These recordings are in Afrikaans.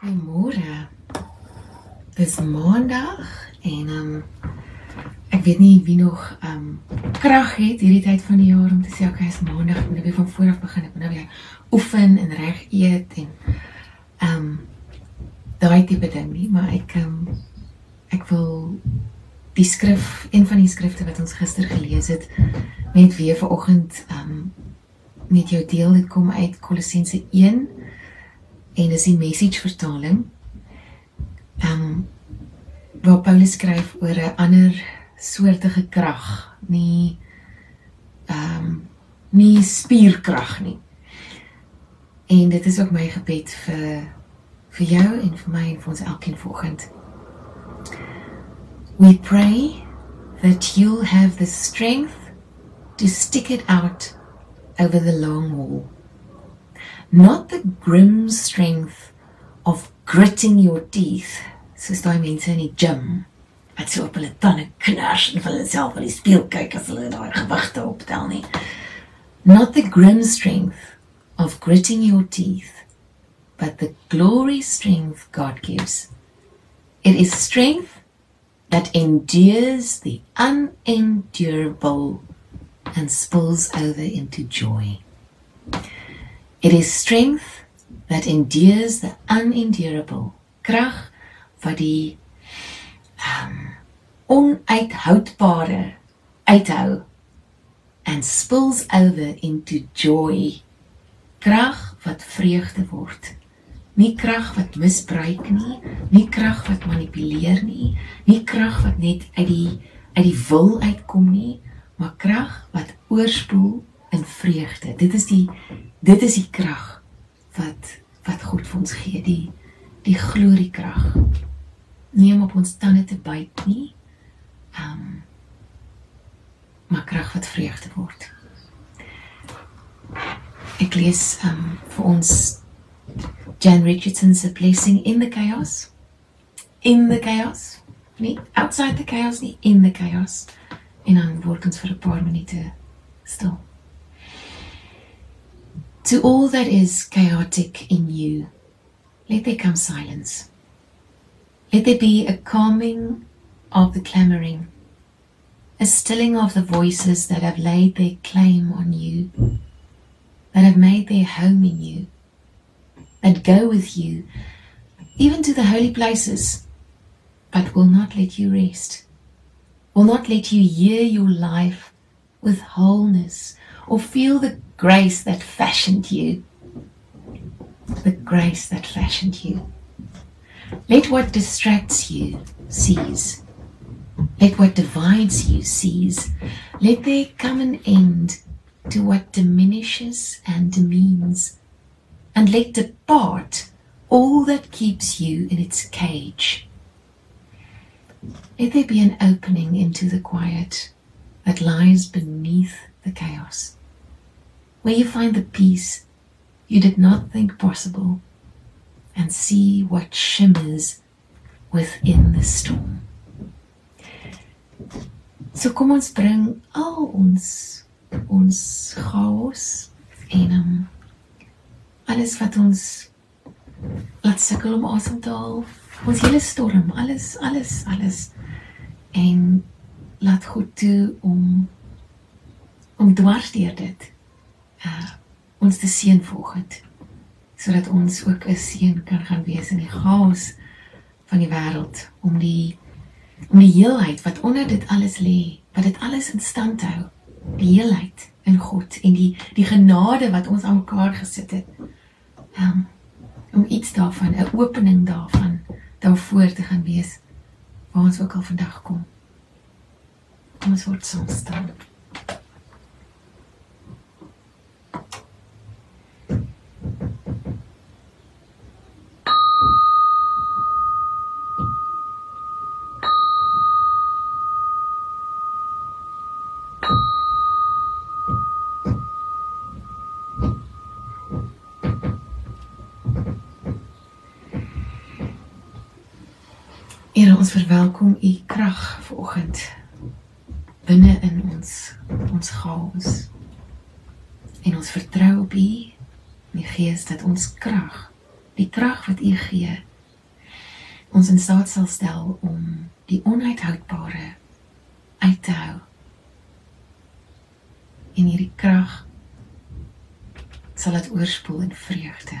Goeiemôre. Dis Maandag en ehm um, ek weet nie wie nog ehm um, krag het hierdie tyd van die jaar om te sê okay, is Maandag, ek moet nou weer van voor af begin. Ek moet nou weer oefen en reg eet en ehm um, daai tipe ding nie, maar ek ehm um, ek wil die skrif, een van die skrifte wat ons gister gelees het, net weer vanoggend ehm um, met jou deel. Dit kom uit Kolossense 1 en dis die message vertaling. Ehm um, waar Paulus skryf oor 'n ander soortige krag, nie ehm um, nie spierkrag nie. En dit is ook my gebed vir vir jou en vir my en vir ons elkeen vanoggend. We pray that you'll have the strength to stick it out over the long haul. Not the grim strength of gritting your teeth, soos daai mense in die gym wat so op hulle tande knars en vir hulle self in die spieël kyk as hulle daai gewigte optel nie. Not the grim strength of gritting your teeth, but the glory strength God gives. It is strength that endures the unendurable and spills over into joy. It is strength that endures the unendurable. Krag wat die um, onuithoudbare uithou and spills over into joy. Krag wat vreugde word. Nie krag wat misbruik nie, nie krag wat manipuleer nie, nie krag wat net uit die uit die wil uitkom nie, maar krag wat oorspoel in vreugde. Dit is die dit is die krag wat wat God vir ons gee, die die gloriekrag. Nie om op ons tande te byt nie. Ehm um, maar krag wat vreugde word. Ek lees ehm um, vir ons Jan Richardson se blessing in the chaos. In the chaos. Nie outside the chaos nie, in the chaos. En dan word ons vir 'n paar minute stil. To all that is chaotic in you, let there come silence. Let there be a calming of the clamoring, a stilling of the voices that have laid their claim on you, that have made their home in you, that go with you, even to the holy places, but will not let you rest, will not let you hear your life with wholeness or feel the grace that fashioned you. The grace that fashioned you. Let what distracts you cease. Let what divides you cease. Let there come an end to what diminishes and demeans. And let depart all that keeps you in its cage. Let there be an opening into the quiet that lies beneath the chaos, where you find the peace you did not think possible and see what shimmers within the storm. So kom ons bring al ons ons chaos en um, alles wat ons laat sukkel om asem te haal, ons hele storm, alles alles alles en laat goed toe om om dwars deur dit uh ons te seën volgens sodat ons ook 'n seën kan gaan wees in die chaos van die wêreld om die om die heelheid wat onder dit alles lê, wat dit alles in stand hou, die heelheid in God en die die genade wat ons aan mekaar gesit het. Um, om iets daarvan, 'n opening daarvan daarvoor te gaan wees waar ons ook al vandag kom. Kom ons word saam staan. Here ons verwelkom u krag vanoggend binne in ons ons chaos. En ons vertrou op u, die Gees dat ons krag die krag wat U gee ons in staat sal stel om die onuithoudbare uit te hou. En hierdie krag sal dit oorspoel in vreugde.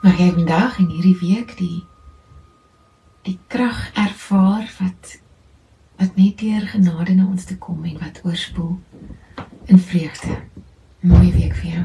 Mag jy vandag en hierdie week die die krag ervaar wat wat net deur genade na ons toe kom en wat oorspoel in vreugde. Mooi week vir jou.